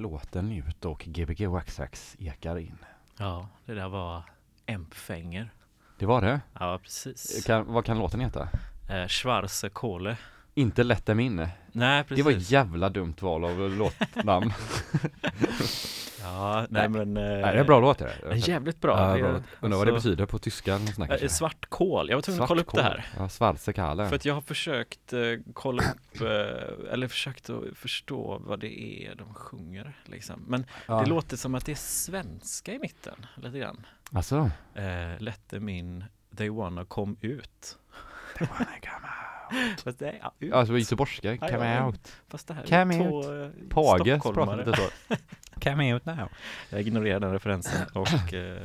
låten ut och Gbg Waxax ekar in. Ja, det där var Empfänger. Det var det. Ja, precis. Kan, vad kan låten heta? Eh, Schwarze Kohle. Inte in. Nej, precis. Det var ett jävla dumt val av låtnamn. Ja, nej men... Eh, Nej, det är bra låt det En jävligt bra. Ja, Det är- bra låt. Undrar vad det alltså, betyder på tyska eller något sånt där kanske. Svart kol. Jag var tvungen att kolla upp det här. Ja, Schwarzekale. För att jag har försökt eh, kolla upp, eh, eller försökt att förstå vad det är de sjunger liksom. Men ja. det låter som att det är svenska i mitten, lite grann. Alltså. Eh, Let them in, they wanna come ut. Fast det är, ja, ut. Alltså göteborgska, Ja, come ja. out. Fast det här Come är två eh, Pages pratar stockholmare. lite så. Come out now. Jag ignorerar den referensen och eh,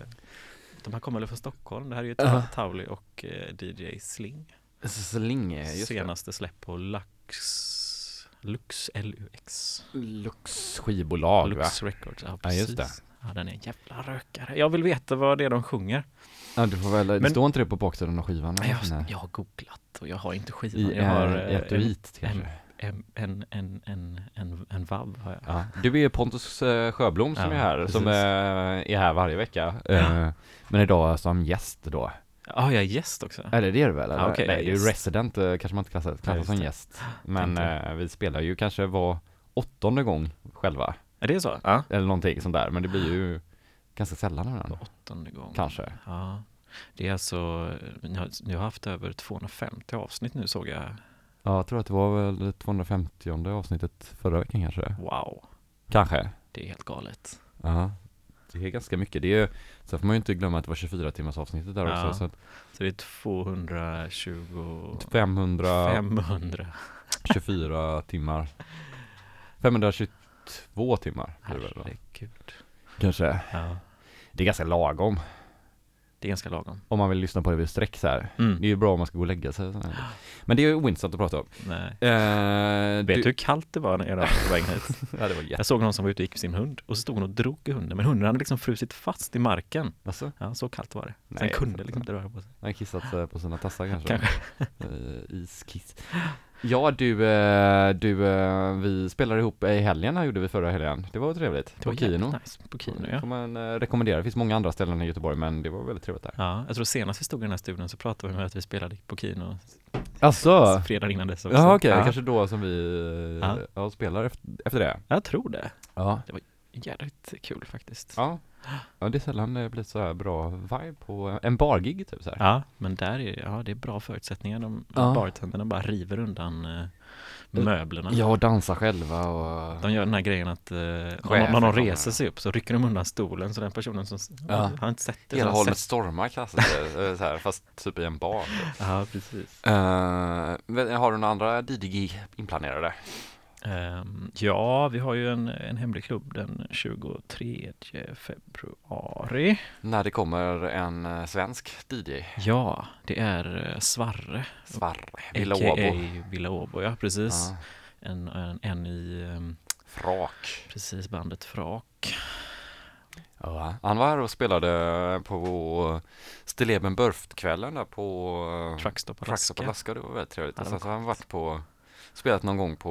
de här kommer väl från Stockholm. Det här är ju Ja. Tauli och eh, DJ Sling. Slinge, just det. Senaste släpp på Lux, Lux, L-U-X. Lux skivbolag va? Lux Records, ja Ja, precis. just det. Ja, den är en jävla rökare. Jag vill veta vad det är de sjunger. Ja du får väl, det Men- står inte det på baksidan av skivan? Jag, jag har googlat och jag har inte skivan. I jag har eh, eh, etui kanske? En, en, en, en, en, vabb har jag. Ja. Du är Pontus eh, Sjöblom som Ja, är här, som precis. eh, är här varje vecka. Eh, Men idag som gäst då. Ja, jag är gäst också. Eller det är du väl? Eller? Ja, okej, Nej, jag är resident kanske man inte klassar, klassar som gäst. Men eh, vi spelar ju kanske var åttonde gång själva. Är det så? Ja. Eller någonting sånt där. Men det blir ju ganska sällan ibland. Åttonde gången. Kanske. Ja. Det är alltså, ni har, ni har haft över 250 avsnitt nu såg jag. Ja, jag tror att det var väl 250 avsnittet förra veckan kanske. Wow, Kanske. det är helt galet. Ja. Det är ganska mycket. Det är så får man ju inte glömma att det var 24 timmars avsnittet där Ja. också. Så att Så det är 220, 500 500. 24 timmar. 522 timmar det? Herregud. Kanske. Ja, Det är ganska lagom. Det är ganska lagom. Om man vill lyssna på det vid sträck så här. Mm. Det är ju bra om man ska gå och lägga sig. och sådär. Men det är ju ointressant att prata om. Nej. Eh, Vet du hur kallt det var när jag var på vägen hit? Ja, det var jätte... Jag såg någon som var ute och gick med sin hund och så stod hon och drog i hunden men hunden hade liksom frusit fast i marken. Alltså, Ja, så kallt var det. Nej, Sen jag kunde liksom inte röra på sig. han kissat eh, på sina tassar kanske. Kanske. Eh, iskiss. Ja du, eh, du, eh, vi spelade ihop i helgen, här gjorde vi förra helgen. Det var trevligt. Det var på Kino. nice. På Kino ja. Får man eh, rekommendera. Det finns många andra ställen i Göteborg men det var väldigt trevligt där. Ja, jag tror senast vi stod i den här studion så pratade vi om att vi spelade på Kino Alltså? fredagen innan dess också. Ja okej, ja. kanske då som vi Ja. spelar efter, det. Jag tror det. Ja. Jävligt kul faktiskt. Ja. Ja det är sällan det blir så här bra vibe på en bargig typ så här. Ja, men där är ja, det är bra förutsättningar. De Ja. bartenderna bara river undan eh, möblerna. Ja, och dansa själva och... De gör den här grejen att eh, Chefen när någon reser sig upp så rycker de undan stolen så den personen som Ja. har inte sett det. Hela sett- stormar klassas det, eh, så här, fast typ i en bar. Ja, precis. Uh, har du några andra DDG inplanerade? Ehm, ja, vi har ju en, en hemlig klubb den 23 februari. När det kommer en eh, svensk DJ, Ja, det är eh, Svarre. Svarre, Villa. Åbo. Villa Åbo, ja precis. Ja, En, en, en i ehm, Frak. precis bandet Frak. Ja, han var här och spelade på Stilleben Burft-kvällen där på eh, Truckstop Truckstop Alaska. Alaska. Det var väldigt trevligt. Ja, var så har han varit på Spelat någon gång på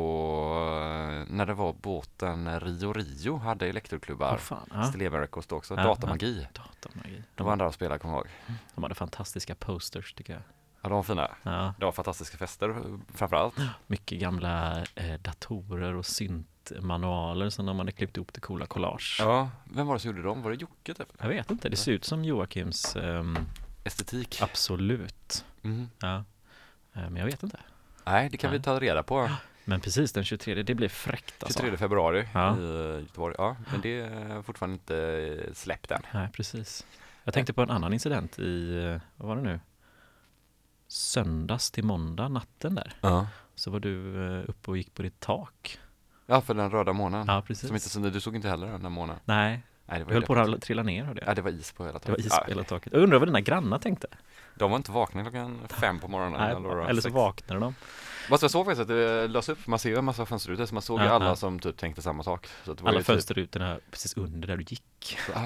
eh, när det var båten Rio Rio hade elektroklubbar. Åh fan, ja. Stilleben Records då också, Ja, datamagi. Datamagi. Då var han där och spelade, kommer jag ihåg. De hade fantastiska posters tycker jag. Ja, de var fina. Ja, Det var fantastiska fester framförallt. mycket gamla eh, datorer och syntmanualer som de hade klippt ihop till coola collage. Ja, vem var det som gjorde dem? Var det Jocke typ? Jag vet inte, det ser ut som Joakims ehm, Estetik? Absolut. Mm. Ja. Eh, Men jag vet inte. Nej, det kan vi Nej. ta reda på. Men precis den 23, det blir fräckt alltså. 23 februari Ja. i Göteborg. Ja, men det är fortfarande inte släppt än. Nej, precis. Jag tänkte på en annan incident i, vad var det nu? Söndags till måndag, natten där. Ja. Så var du eh, uppe och gick på ditt tak. Ja, för den röda månen. Ja, precis. Som inte, så du såg inte heller den månen? Nej, Nej, det var du höll på att trilla ner hörde Ja, jag. det var is på hela Det var taket. is på hela taket. Jag undrar vad dina grannar tänkte. De var inte vakna klockan fem på morgonen. Nej, eller, eller så vaknade de. Fast jag såg faktiskt att det lös upp, man ser ju en massa fönsterrutor så man såg ju alla ja. som typ tänkte samma sak. Så Alla ju typ, fönsterrutorna precis under där du gick. ah,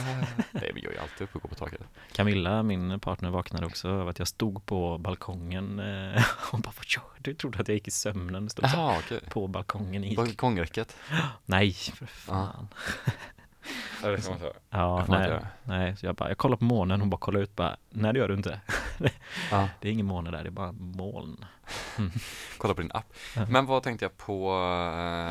nej vi gör ju alltid upp och går på taket. Camilla, min partner, vaknade också av att jag stod på balkongen. eh, Hon bara, vad gör du? Trodde att jag gick i sömnen. Stod så Jaha okej. på balkongen. i- Balkongräcket. Nej, för fan. Ja, det kan man säga. Ja, nej, nej. Så jag bara, jag kollar på månen. Hon bara kollar ut bara, nej det gör du inte. Ja. Det är ingen måne där, det är bara moln. Kolla på din app. Ja. Men vad tänkte jag på?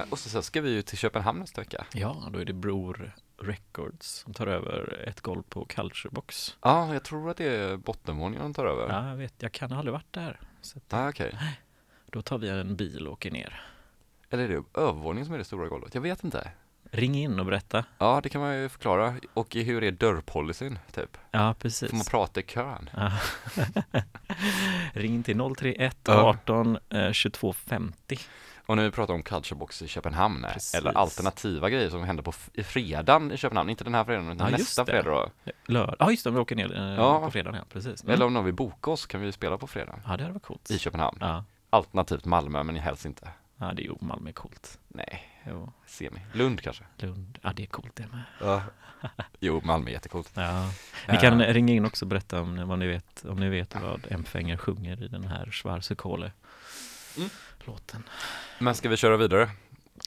eh, Och så, så ska vi ju till Köpenhamn nästa vecka. Ja, då är det Bror Records som tar över ett golv på Culturebox. Ja, jag tror att det är bottenvåningen de tar över. Ja, jag vet, jag kan aldrig varit där. Så att, Ah, okej. då tar vi en bil och åker ner. Eller är det övervåningen som är det stora golvet? Jag vet inte. Ring in och berätta. Ja, det kan man ju förklara. Och hur är dörrpolicyn, typ? Ja, precis. Får man prata i kön? Ja. Ring till 031 Ja. 18 eh, 22 50. Och när vi pratar om Culturebox i Köpenhamn, eh, Precis. eller alternativa grejer som händer på i fredagen i Köpenhamn, inte den här fredagen utan Ja, nästa det. fredag då. Lördag. Ja, just det, vi åker ner eh, Ja. på fredagen, ja, precis. Mm. Eller om någon vill boka oss kan vi spela på fredag Ja, det hade varit coolt. i Köpenhamn. Ja. Alternativt Malmö, men helst inte. ja, det är ju Malmö är coolt. Nej, Jo, semi. Lund kanske? Lund. Ja, det är coolt det med. Ja. jo, Malmö är jättecoolt. Ja. Ni kan ringa in också och berätta om vad ni vet, om ni vet vad Empfänger sjunger i den här Schwarze Kohle Mm. låten. Men ska vi köra vidare?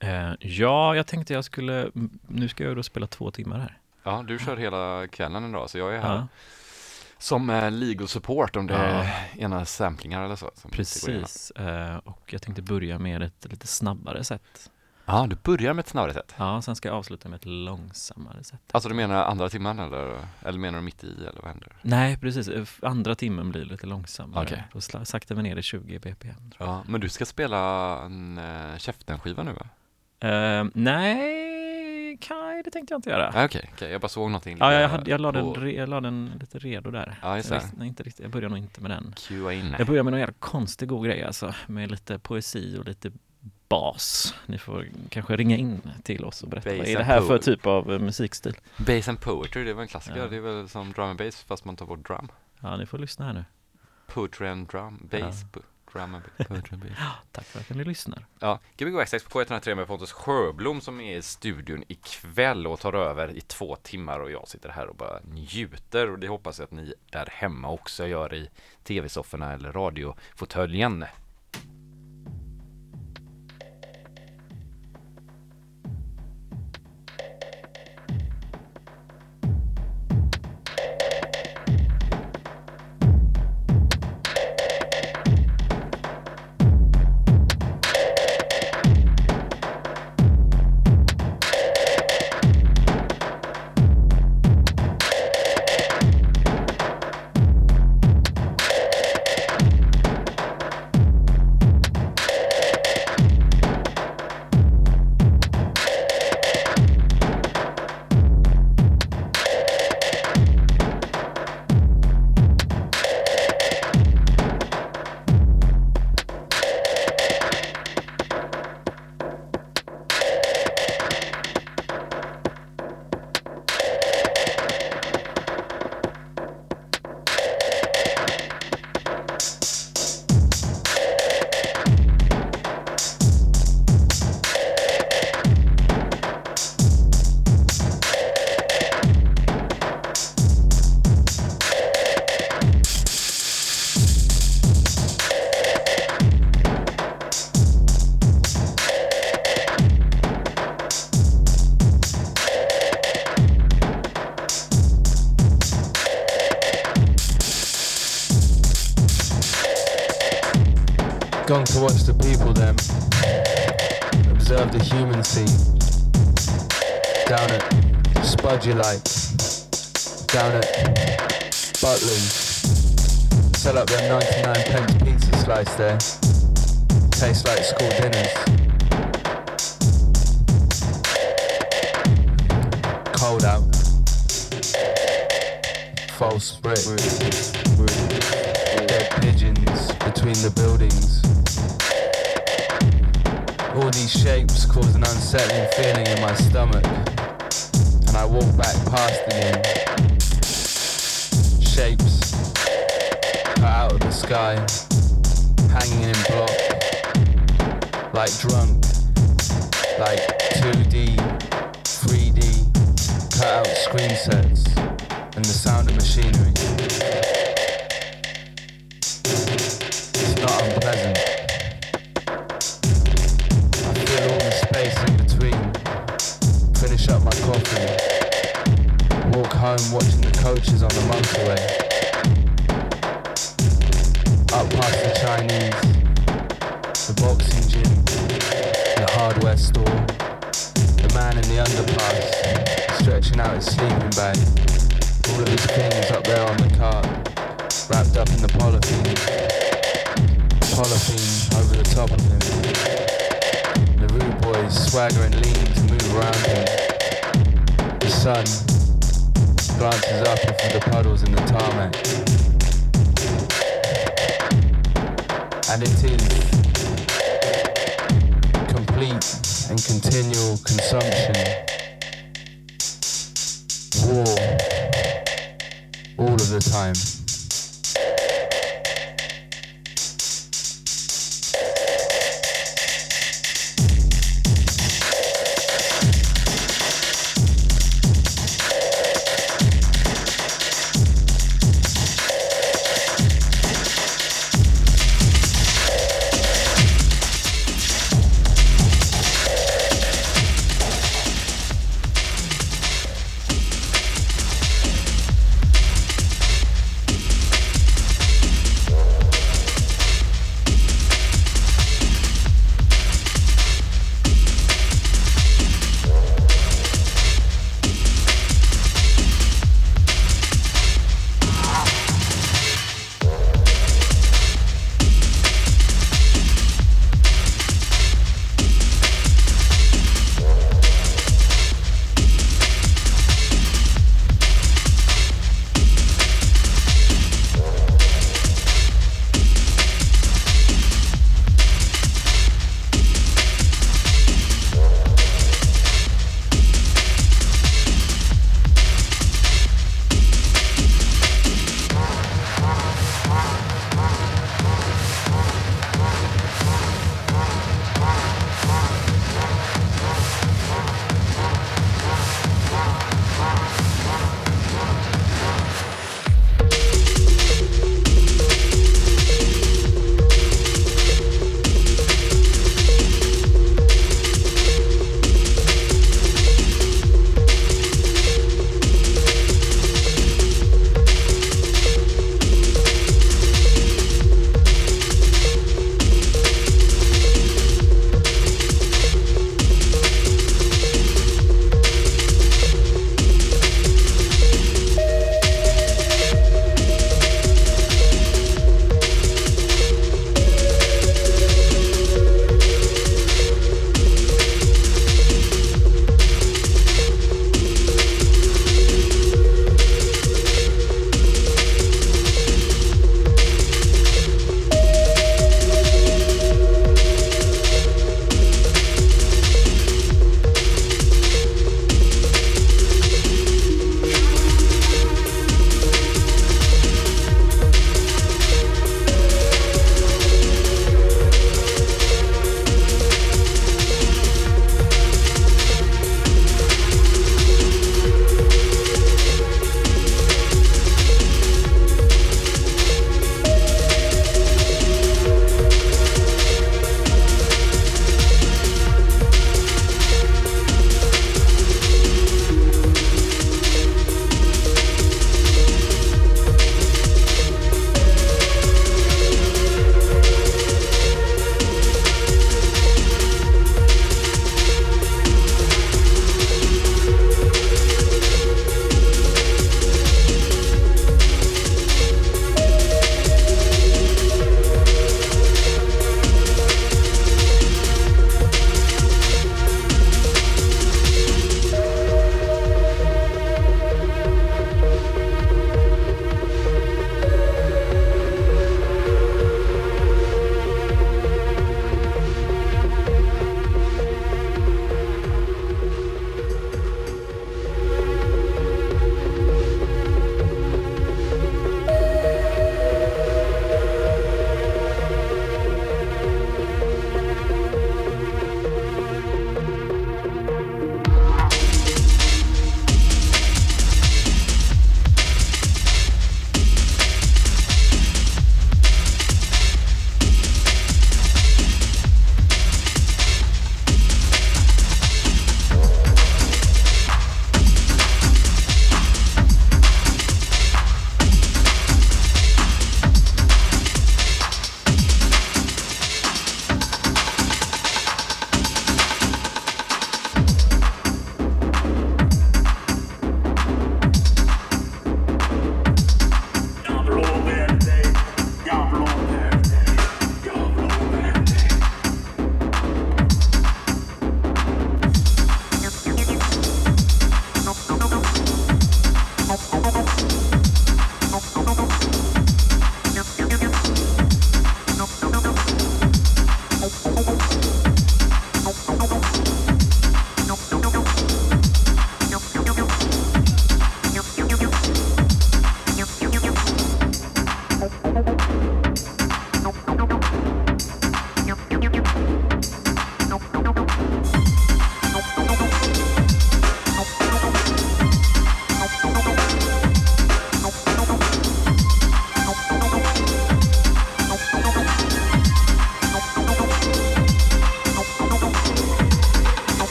Eh, ja, jag tänkte jag skulle, nu ska jag då spela två timmar här. Ja, du kör hela kvällen idag, så jag är här Ja, som eh, legal support om det är ena samplingar eller så. Precis. Eh, och jag tänkte börja med ett lite snabbare sätt. Ja, du börjar med ett snabbare sätt. Ja, sen ska jag avsluta med ett långsammare sätt. Alltså du menar andra timman eller, eller menar du mitt i eller vad händer? Nej, precis. Andra timmen blir lite långsammare. Okej. Då saktar vi ner i 20 bpm. Ja, men du ska spela en uh, Käften-skiva nu va? Eh, nej, kaj, det tänkte jag inte göra. Ah, Okej, okej, jag bara såg någonting Ja, jag, hade, jag, la den, på- jag la den lite redo där. Ja, just jag, det. visste, nej, inte riktigt, jag börjar nog inte med den. Cuea in. Jag börjar med någon jävla konstig god grej alltså, med lite poesi och lite bas. Ni får kanske ringa in till oss och berätta Bass vad är det här för typ av eh, musikstil? Bass and poetry, det var en klassiker. Ja. Det är väl som drum and bass fast man tar bort drum. Ja, ni får lyssna här nu. Poetry and drum, bass, po- drum and poetry and bass. Tack för att ni lyssnar. Ja, Gbg Access på K103 med Pontus Sjöblom som är i studion ikväll och tar över i två timmar och jag sitter här och bara njuter och det hoppas jag att ni där hemma också gör i tv-sofforna eller radiofåtöljen.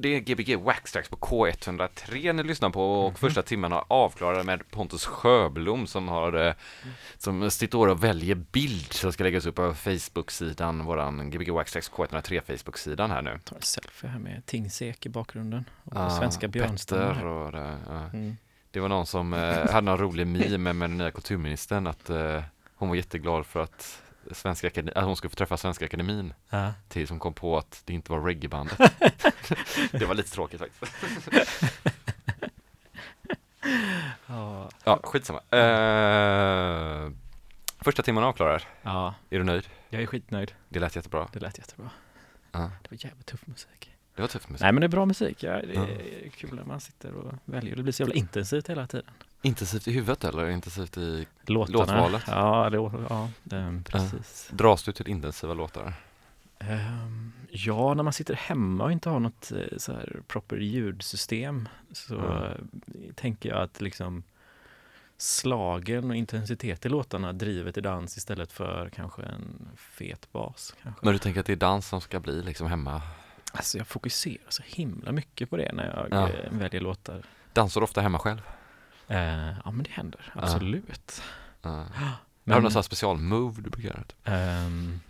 Det är Gbg Waxtrax på K103 ni lyssnar på och Mhm. första timmen har avklarade med Pontus Sjöblom som har eh, som står och väljer bild som ska läggas upp på Facebook-sidan, våran Gbg Waxtrax K103 Facebook-sidan här nu. tar en selfie här med Tingsek i bakgrunden. Och Ah, svenska björnstammen. Och det, ja. Mm. det var någon som eh, hade någon rolig meme med den nya kulturministern att eh, hon var jätteglad för att Svenska Akademi, att hon skulle få träffa Svenska Akademin Ja. tills hon kom på att det inte var reggaebandet. det var lite tråkigt faktiskt. Ja. Ja, skitsamma. Eh, första timmen avklarad. ja, Är du nöjd? jag är skitnöjd. Det lät jättebra. Det lät jättebra. Ja. Det var jävligt tuff musik. Det var tufft musik. Nej men det är bra musik. Ja, det är kul när man sitter och väljer. Det blir så jävla intensivt hela tiden. Intensivt i huvudet eller intensivt i... Låtarna. Låtvalet. Ja, lå- ja det, precis. Dras du till intensiva låtar? Ehm, ja, när man sitter hemma och inte har något eh, så här proper ljudsystem så Mm. eh, tänker jag att liksom slagen och intensitet i låtarna driver till dans istället för kanske en fet bas. Kanske. Men du tänker att det är dans som ska bli liksom hemma? Alltså jag fokuserar så himla mycket på det när jag Ja. eh, väljer låtar. Dansar du ofta hemma själv? Eh, ja men det händer, absolut. Uh. Har Men, du någon special-move du brukar göra? typ? ehm,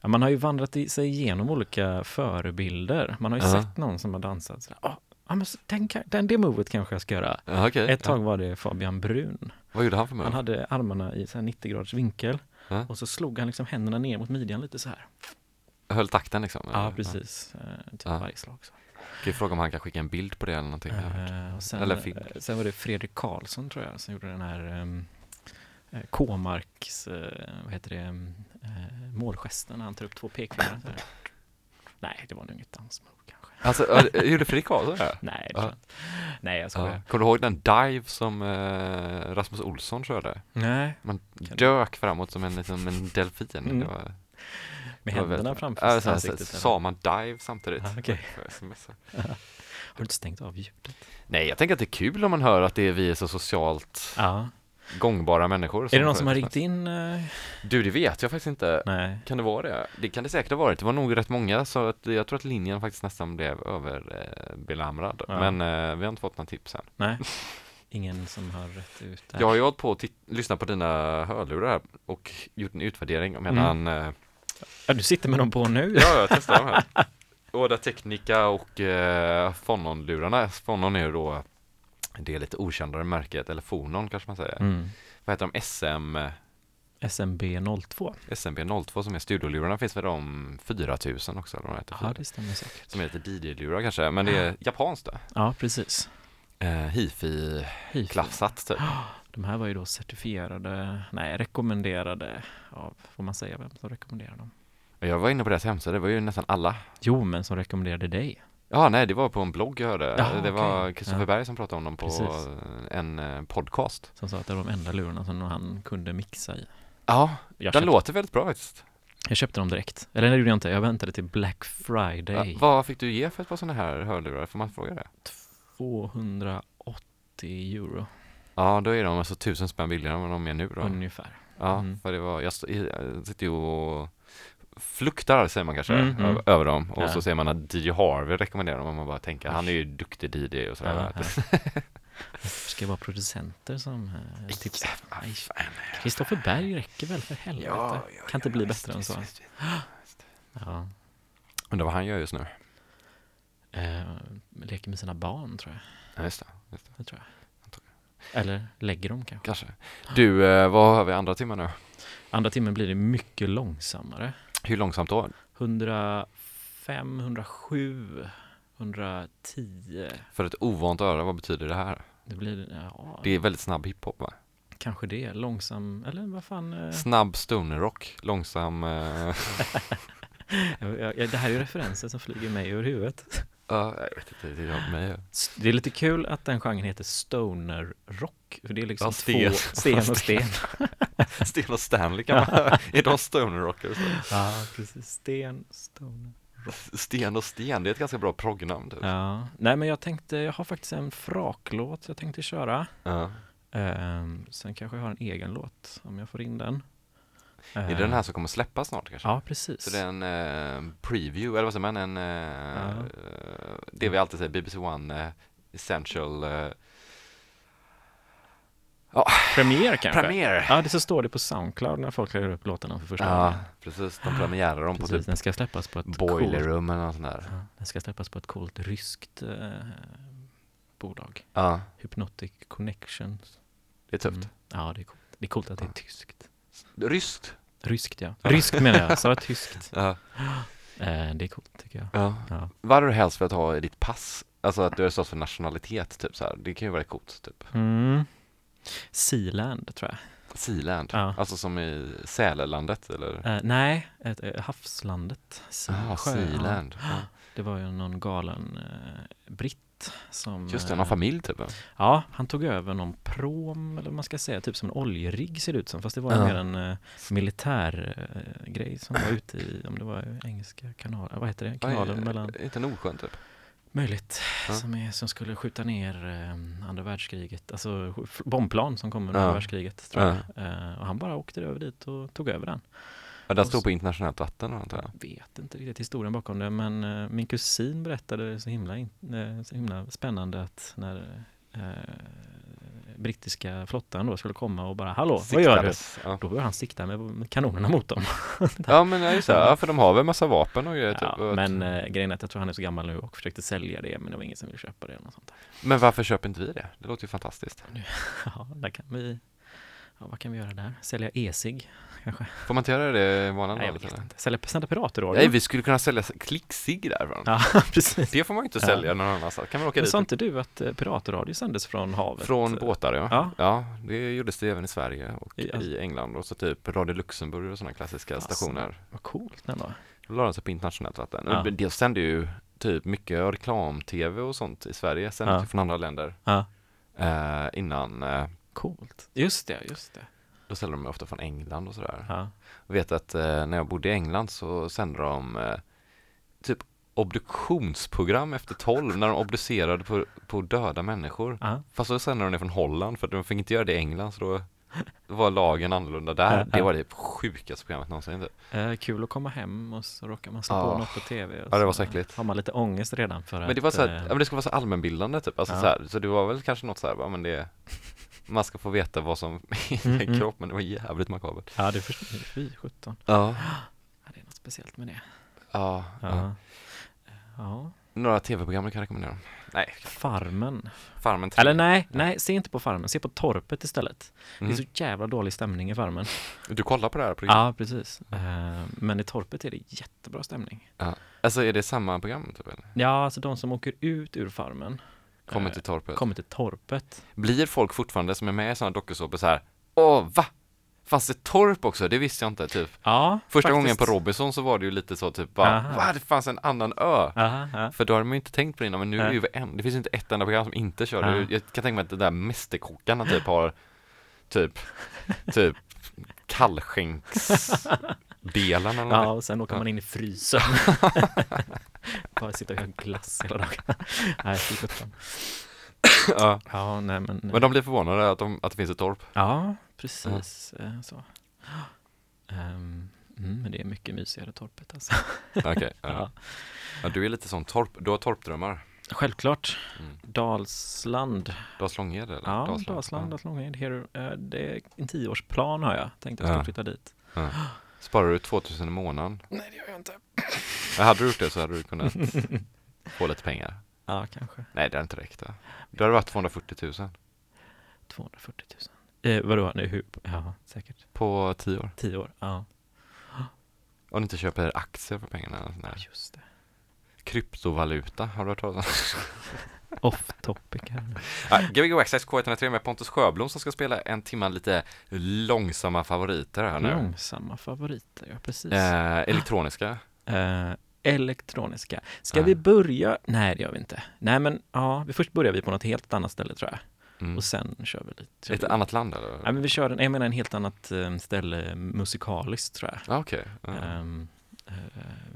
ja, man har ju vandrat i, sig igenom olika förebilder. Man har ju Ja. sett någon som har dansat sådär, "Ah, ja, men den, den, det movet kanske jag ska göra. Ja, okej. Ett tag var det Fabian Brun. Vad gjorde han för move? Han hade armarna i så här 90 graders vinkel Ja. och så slog han liksom händerna ner mot midjan lite så här. Höll takten liksom? Ja, precis. Eh, typ varje slag. Så. Kan ju fråga om han kan skicka en bild på det eller någonting. och sen, Eller film. sen var det Fredrik Karlsson tror jag som gjorde den här eh, K-marks, eh, vad heter det, eh, målgesten när han tar upp två pekfingrar. Nej, det var nog inget dansmove kanske. Alltså, gjorde Fredrik Karlsson det? Nej, det inte. Nej, jag skojar. Ja. Kommer du ihåg den dive som eh, Rasmus Olsson körde? Nej, Man dök framåt som en, liksom, en delfin. Mm. Det var, med händerna framför så, ansiktet. sa man dive samtidigt? Ah, smsa. Har du inte stängt av ljudet? Nej, jag tänker att det är kul om man hör att det är vi är så socialt Ja. gångbara människor. Är det någon som har ringt in? eh, Du, det vet jag faktiskt inte. Nej. Kan det vara det? Det kan det säkert ha varit. Det var nog rätt många så att jag tror att linjen faktiskt nästan blev överbelamrad. Ja. Men eh, vi har inte fått några tips än. Nej. Ingen som har rätt ut det här. Jag har ju hållit på att tit- lyssna på dina hörlurar här och gjort en utvärdering mellan eh, Ja, du sitter med dem på nu? Ja, jag testar dem här. Oda Technica och eh, Fonon-lurarna. Fonon är ju då det är lite okändare märket, eller Fonon kanske man säger. Mm. Vad heter de? SM, SMB 02. SMB02 som är studiolurarna finns väl de 4000 också eller de heter? Ja, det stämmer säkert. Som är lite DJ-lurar kanske, men det är japanskt då. Ja, precis. Eh, Hifi-klassat Hifi. typ. De här var ju då certifierade, nej, rekommenderade av, får man säga vem som rekommenderar dem? Jag var inne på deras hemsida, det var ju nästan alla. Jo, men som rekommenderade dig. Ja, nej, det var på en blogg jag hörde. Jaha, det var. Kristoffer Ja. Berg som pratade om dem på Precis. en eh, podcast. Som sa att det var de enda lurarna som han kunde mixa i. Ja, Jag den köpte, låter väldigt bra faktiskt. jag köpte dem direkt. Eller det gjorde jag inte, jag väntade till Black Ja, Friday. vad fick du ge för ett par sådana här hörlurar? Får man fråga det? 280 euro Ja, då är de alltså tusen spänn billigare än vad de är nu då. ungefär. Ja, Mm. för det var, jag, jag sitter ju och fluktar säger man kanske, Mm, mm. över dem. Och Ja. så ser man att DJ Harvey rekommenderar dem och man bara tänker, han är ju duktig DJ och sådär. Ja, ja. Det ska vara producenter som eh, tipsar. Kristoffer Berg räcker väl för helvete? kan inte bli bättre än så. Ja. Undrar vad han gör just nu? Eh, leker med sina barn tror jag. Ja, just det. Just det. Det tror jag. Eller lägger dem kanske. Kanske. Du, eh, vad har vi andra timmen nu? Andra timmen blir det mycket långsammare. Hur långsamt då? 105, 107, 110. För ett ovant öra, vad betyder det här? Det blir, ja, Det är väldigt snabb hiphop va? kanske det. Långsam, eller vad fan. eh, Snabb stonerrock, långsam... Eh, jag- jag- det här är ju referenser som flyger mig ur huvudet. Ja, jag vet inte, det är med. Det är lite kul att den genren heter stoner rock. För det är liksom Ja, sten. två, sten och sten. Sten och Stanley kan man... är de stonerrockare? så? Ja, precis. Sten, stoner. Sten och Sten, det är ett ganska bra proggnamn typ. Ja, nej men jag tänkte, jag har faktiskt en fraklåt jag tänkte köra. Ja. Ehm, sen kanske jag har en egen låt om jag får in den. Är det den här som kommer släppas snart kanske? Ja, precis. Så det är en eh, preview, eller vad säger man? En, Ja. eh, det vi alltid säger, BBC One eh, Essential eh, Premiär kanske? Premiere. Ja, det så står det på Soundcloud när folk lägger upp låtarna för första Ja, gången. precis. De premiärar dem på Precis, typ den ska släppas på ett Boiler coolt, Room eller något sånt där. ja, den ska släppas på ett coolt ryskt eh, bolag. Ja, Hypnotic Connections. det är tufft. Mm. Ja, det är coolt. Det är coolt att det är Ja. tyskt. Ryskt. Ryskt ja. Ryskt menar jag, sa jag tyskt? Ja. Eh, det är coolt tycker jag. ja. Ja. Vad hade du helst velat ha i ditt pass? Alltså att du har stått för nationalitet, typ så här. Det kan ju vara coolt, typ. Mm. Sealand tror jag. Sealand. Ja. Alltså som i Sälelandet, eller? Eh, nej, ett, eh, havslandet. Sjö, Sealand. Ja. Det var ju någon galen eh, som... Just det, eh, någon familj typ. Ja, han tog över någon prom, eller vad man ska säga, typ som en oljerigg ser det ut som. Fast det var Ja. mer en uh, militär eh, grej som var ute i, om det var engelska kanalen, vad heter det, kanalen är- mellan, Inte Nordsjön typ? möjligt, Ja. som, är, som skulle skjuta ner eh, andra världskriget, alltså bombplan som kom under Ja. andra världskriget tror jag. Ja. Eh, och han bara åkte över dit och tog över den. Ja, den stod på internationellt vatten antar jag. Jag vet inte riktigt historien bakom det, men eh, min kusin berättade så himla, in, eh, så himla spännande att när eh, brittiska flottan då skulle komma och bara Hallå, vad gör du? Siktades. Ja. Då började han sikta med, kanonerna mot dem. ja men ja, just det, ja, för de har väl massa vapen och grejer typ. Ja, Och- men eh, grejen är att jag tror han är så gammal nu och försökte sälja det, men det var ingen som ville köpa det eller något sånt men varför köper inte vi det? Det låter ju fantastiskt. Ja, där kan vi, ja, vad kan vi göra där? Sälja e-cigg kanske? Får man inte göra det i vanliga Nej, jag vet inte. Sälja, sända piratradio? Nej, vi skulle kunna sälja klicksig därifrån. Ja, precis. Det får man ju inte Ja. sälja någon annanstans. Kan man åka Men dit? sa inte du att eh, piratradio sändes från havet? Från båtar ja. Ja. ja. det gjordes det även i Sverige och I- alltså- i England och så typ Radio Luxemburg och sådana klassiska Fasen. stationer. Vad coolt ändå. Då la de sig på internationellt vatten. Ja. Det sände ju typ mycket reklam-tv och sånt i Sverige, sändes Ja. från andra länder. Ja. Eh, innan, eh, Coolt. Just det, just det. Då ställde de ofta från England och sådär. Ja. Jag vet att eh, när jag bodde i England så sände de eh, typ obduktionsprogram efter tolv när de obducerade på, på döda människor. Ja. Fast så sände de det från Holland för att de fick inte göra det i England så då var lagen annorlunda där. Ja, Det var det sjukaste programmet någonsin. Typ. Eh, kul att komma hem och så råkar man slå på något på tv. och Ja, det var så äckligt. Har man lite ångest redan för Men att... det var så här, eh, men det skulle vara så allmänbildande typ. Alltså så, här, så det var väl kanske något så här, men det man ska få veta vad som är i Mm, en mm. kropp, men det var jävligt makabert. Ja, det förstår Fy sjutton. Ja. Ja, det är något speciellt med det. Ja. ja. Ja. ja. Några tv-program du kan rekommendera? Nej, Farmen. Farmen 3. Eller nej, nej, se inte på Farmen. Se på Torpet istället. Mm. Det är så jävla dålig stämning i Farmen. Du kollar på det här programmet? Ja, precis. Eh, men i Torpet är det jättebra stämning. Alltså är det samma program typ eller? Ja, alltså de som åker ut ur Farmen Kommer eh, till torpet? kommer till Torpet. Blir folk fortfarande som är med i sådana dokusåpor så här Åh, va? Fanns det torp också? Det visste jag inte, typ. Ja, Första faktiskt. gången på Robinson så var det ju lite så typ bara, Aha. va? Det fanns en annan ö? Aha, ja. För då har man ju inte tänkt på det innan, men nu är det ju en, det finns inte ett enda program som inte kör det. Ja. Jag kan tänka mig att det där Mästerkockarna typ har typ, typ kallskänksdelen eller Ja, och sen åker Ja. man in i frysen. Bara sitta och göra glass hela dagen. Nej, fy sjutton. ja. Ja, nej men. Men de blir förvånade att, de, att det finns ett torp. Ja, precis eh, så. Ehm, mm, men det är mycket mysigare torpet alltså. Okej. ja. Ja. Ja, du är lite sån torp, du har torpdrömmar. Självklart. Mm. Dalsland. Dalslänged eller? Ja, Dalsland. Dalsland, Dalsland, Here. Eh, Det är en tioårsplan har jag. Tänkte jag skulle Ja. flytta dit. Ja. Sparar du 2000 i månaden? Nej, det gör jag inte. Ja, hade du gjort det så hade du kunnat få lite pengar. Ja, kanske. Nej, det hade inte räckt. Det hade varit 240 000 240 000. Eh, vadå, nu, hur? Ja, säkert. på 10 år. Tio år. Ja, Om du inte köper aktier för pengarna. eller sån ja där. just det. Kryptovaluta, har du hört talas om? Off topic här. Ja, Gbg Access K103 med Pontus Sjöblom som ska spela en timma lite långsamma favoriter här nu. Långsamma favoriter, ja precis. Eh, elektroniska. Eh, elektroniska. Ska Ja. vi börja? Nej, det gör vi inte. Nej, men ja, vi först börjar vi på något helt annat ställe tror jag. Mm. Och sen kör vi lite. Ett vi- annat land eller? Nej, men vi kör en, jag menar en helt annat eh, ställe musikaliskt tror jag. Ah. Ja. Ehm, eh,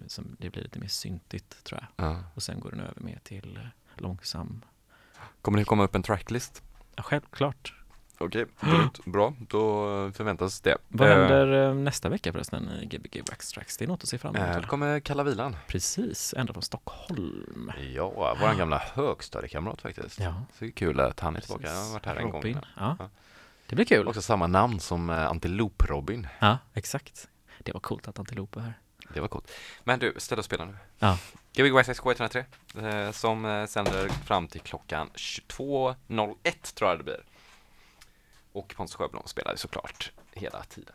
som det blir lite mer syntigt tror jag. Ja. Och sen går den över mer till eh, långsam. Kommer det komma upp en tracklist? Ja, självklart. Okej, grymt. Bra, då förväntas det. Vad Eh, händer eh, nästa vecka förresten i Gbg Backstracks? Det är något att se fram emot. Eh, va? Då kommer Kalla Vilan. Precis, ända från Stockholm. Ja, vår gamla högstadiekamrat faktiskt. Ja, Så det är kul att han är tillbaka. Han har varit här en Robin. gång. Ja. Ja. Det blir kul. Också samma namn som eh, Antilop-Robin. Ja, exakt. Det var coolt att Antilop var här. Det var coolt. Men du, ställ och spela nu. Ja. Gbg White K103 eh, som eh, sänder fram till klockan 22.01 tror jag det blir. Och Pontus Sjöblom spelade såklart hela tiden.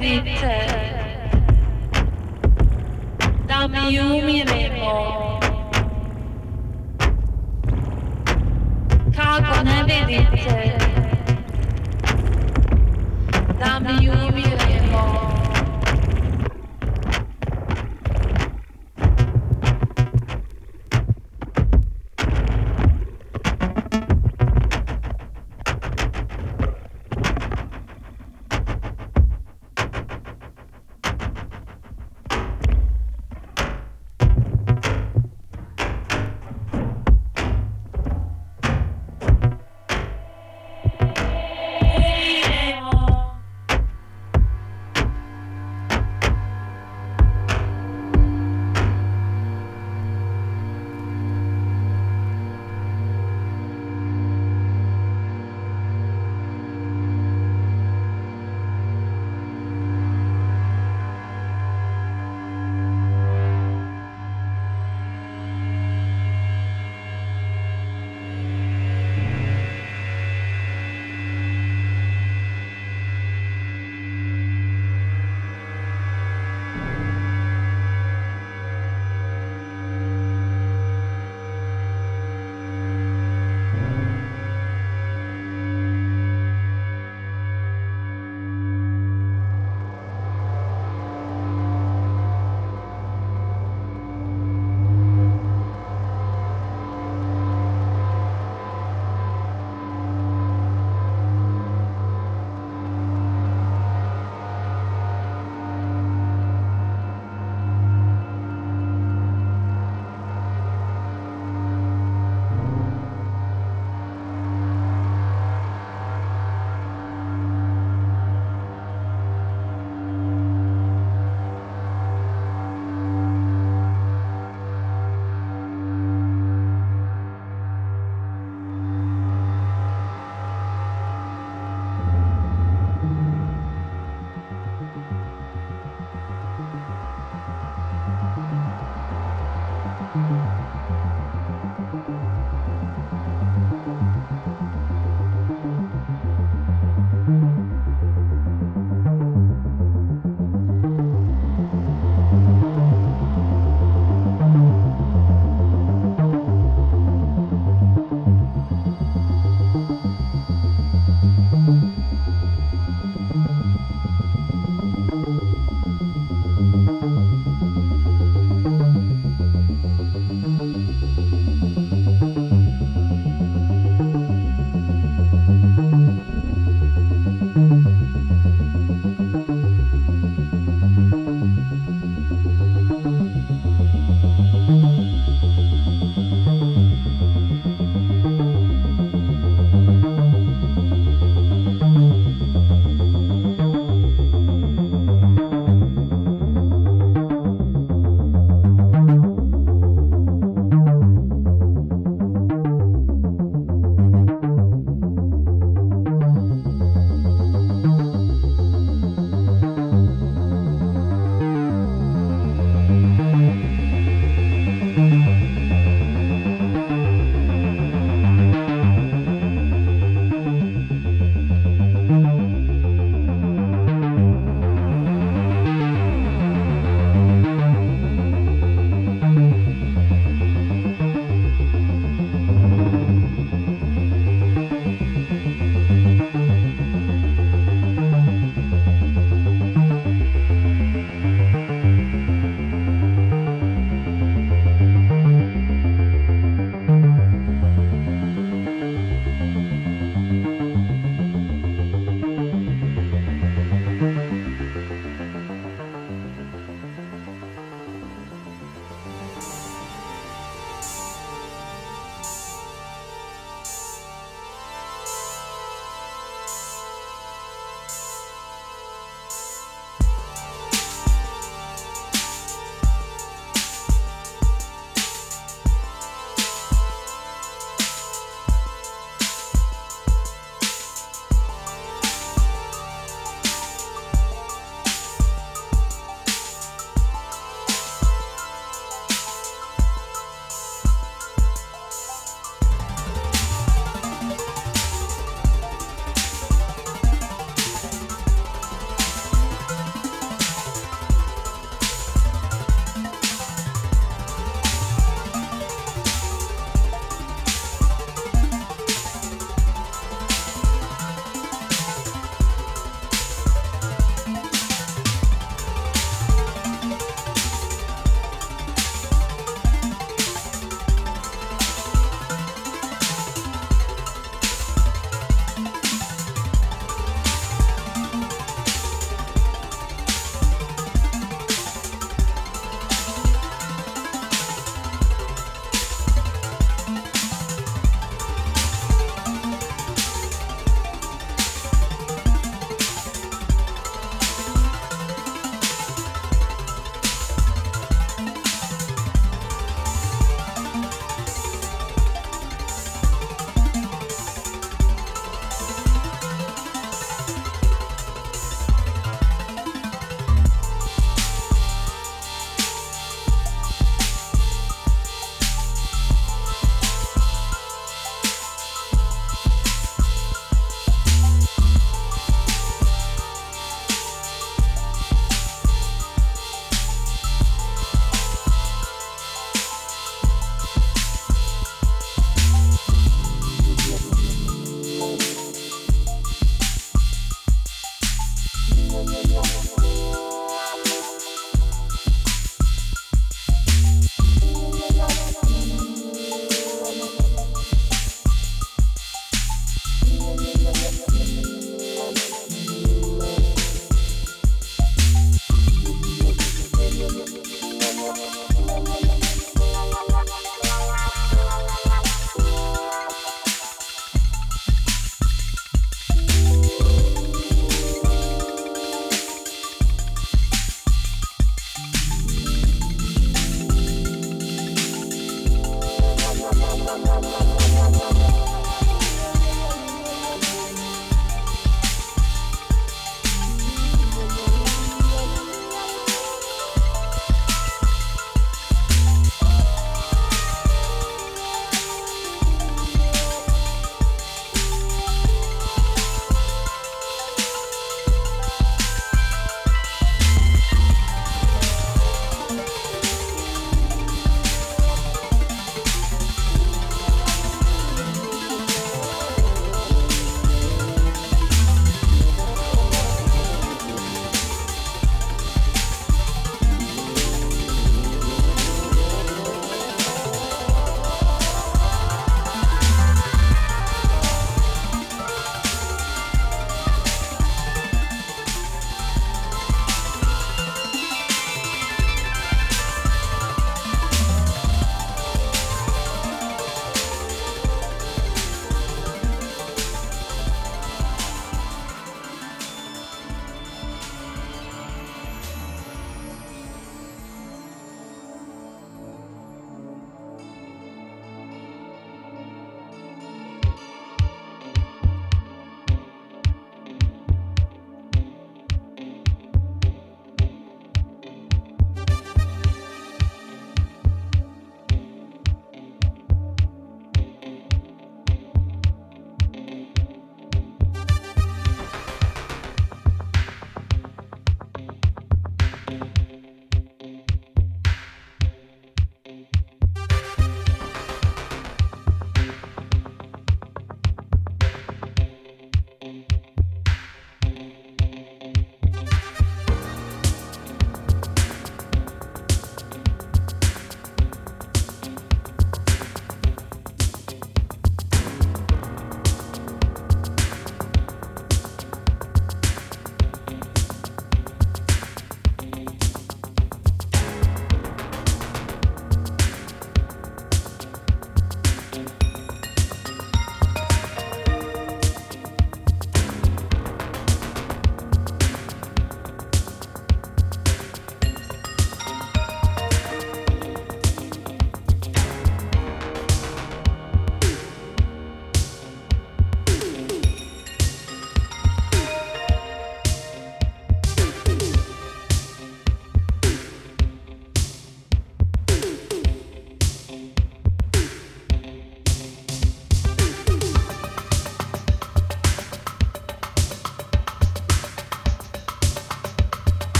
对。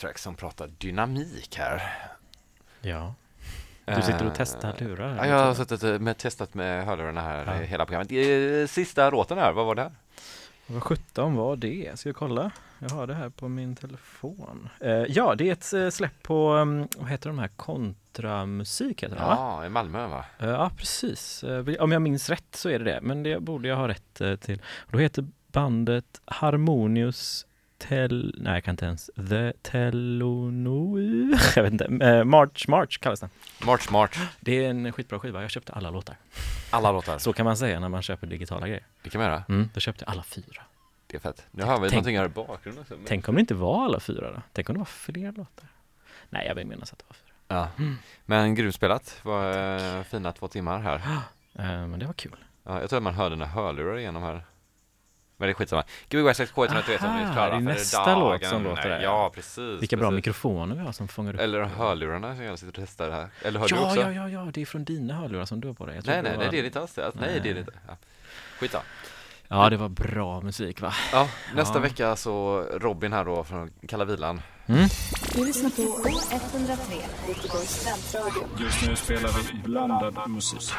Waxtrack som pratar dynamik här. Ja. Du sitter och Eh, testar lurar? Ja, jag har suttit eh, med, testat med hörlurarna här Ja. eh, hela programmet. Eh, Sista låten här, vad var det? här? Vad sjutton var det? Ska jag kolla? Jag har det här på min telefon. Eh, ja, det är ett eh, släpp på, um, vad heter de här, kontramusik heter det va? Ja, i Malmö va? Eh, ja, precis. Eh, om jag minns rätt så är det det, men det borde jag ha rätt eh, till. Då heter bandet Harmonious Tel... Nej, jag kan inte ens. The Telono... Jag vet inte. Eh, March March kallas den. March March, Det är en skitbra skiva. Jag köpte alla låtar. alla låtar. Så kan man säga när man köper digitala grejer. Det kan man göra. Mm, då köpte jag alla fyra. Det är fett. Nu hör vi Tänk- någonting här i bakgrunden också. men- Tänk om det inte var alla fyra då? Tänk om det var fler låtar? Nej, jag vill minnas att det var fyra. Ja. Men grymt spelat. Var eh, fina två timmar här. Eh, men det var kul. Ja, jag tror att man hörde några hörlurar igenom här. Men det är skitsamma. Gbg West K103 som vi är klara det är för nästa dagen. låt som låter där, ja. Precis. Vilka bra precis. mikrofoner vi har som fångar upp. Eller hörlurarna som jag sitter och testar här. Eller hör du ja, också? ja, ja, ja, det är från dina hörlurar som du har på dig. Jag Nej, nej, var- nej, det är det inte alls det. Alltså, Nej, det är det Nej. inte. Ja. Skit då. Ja, det var bra musik va? Ja, nästa Ja. vecka så Robin här då från Kalla Vilan. Du lyssnar på K103, Göteborgs studentradio. Just nu spelar vi blandad musik.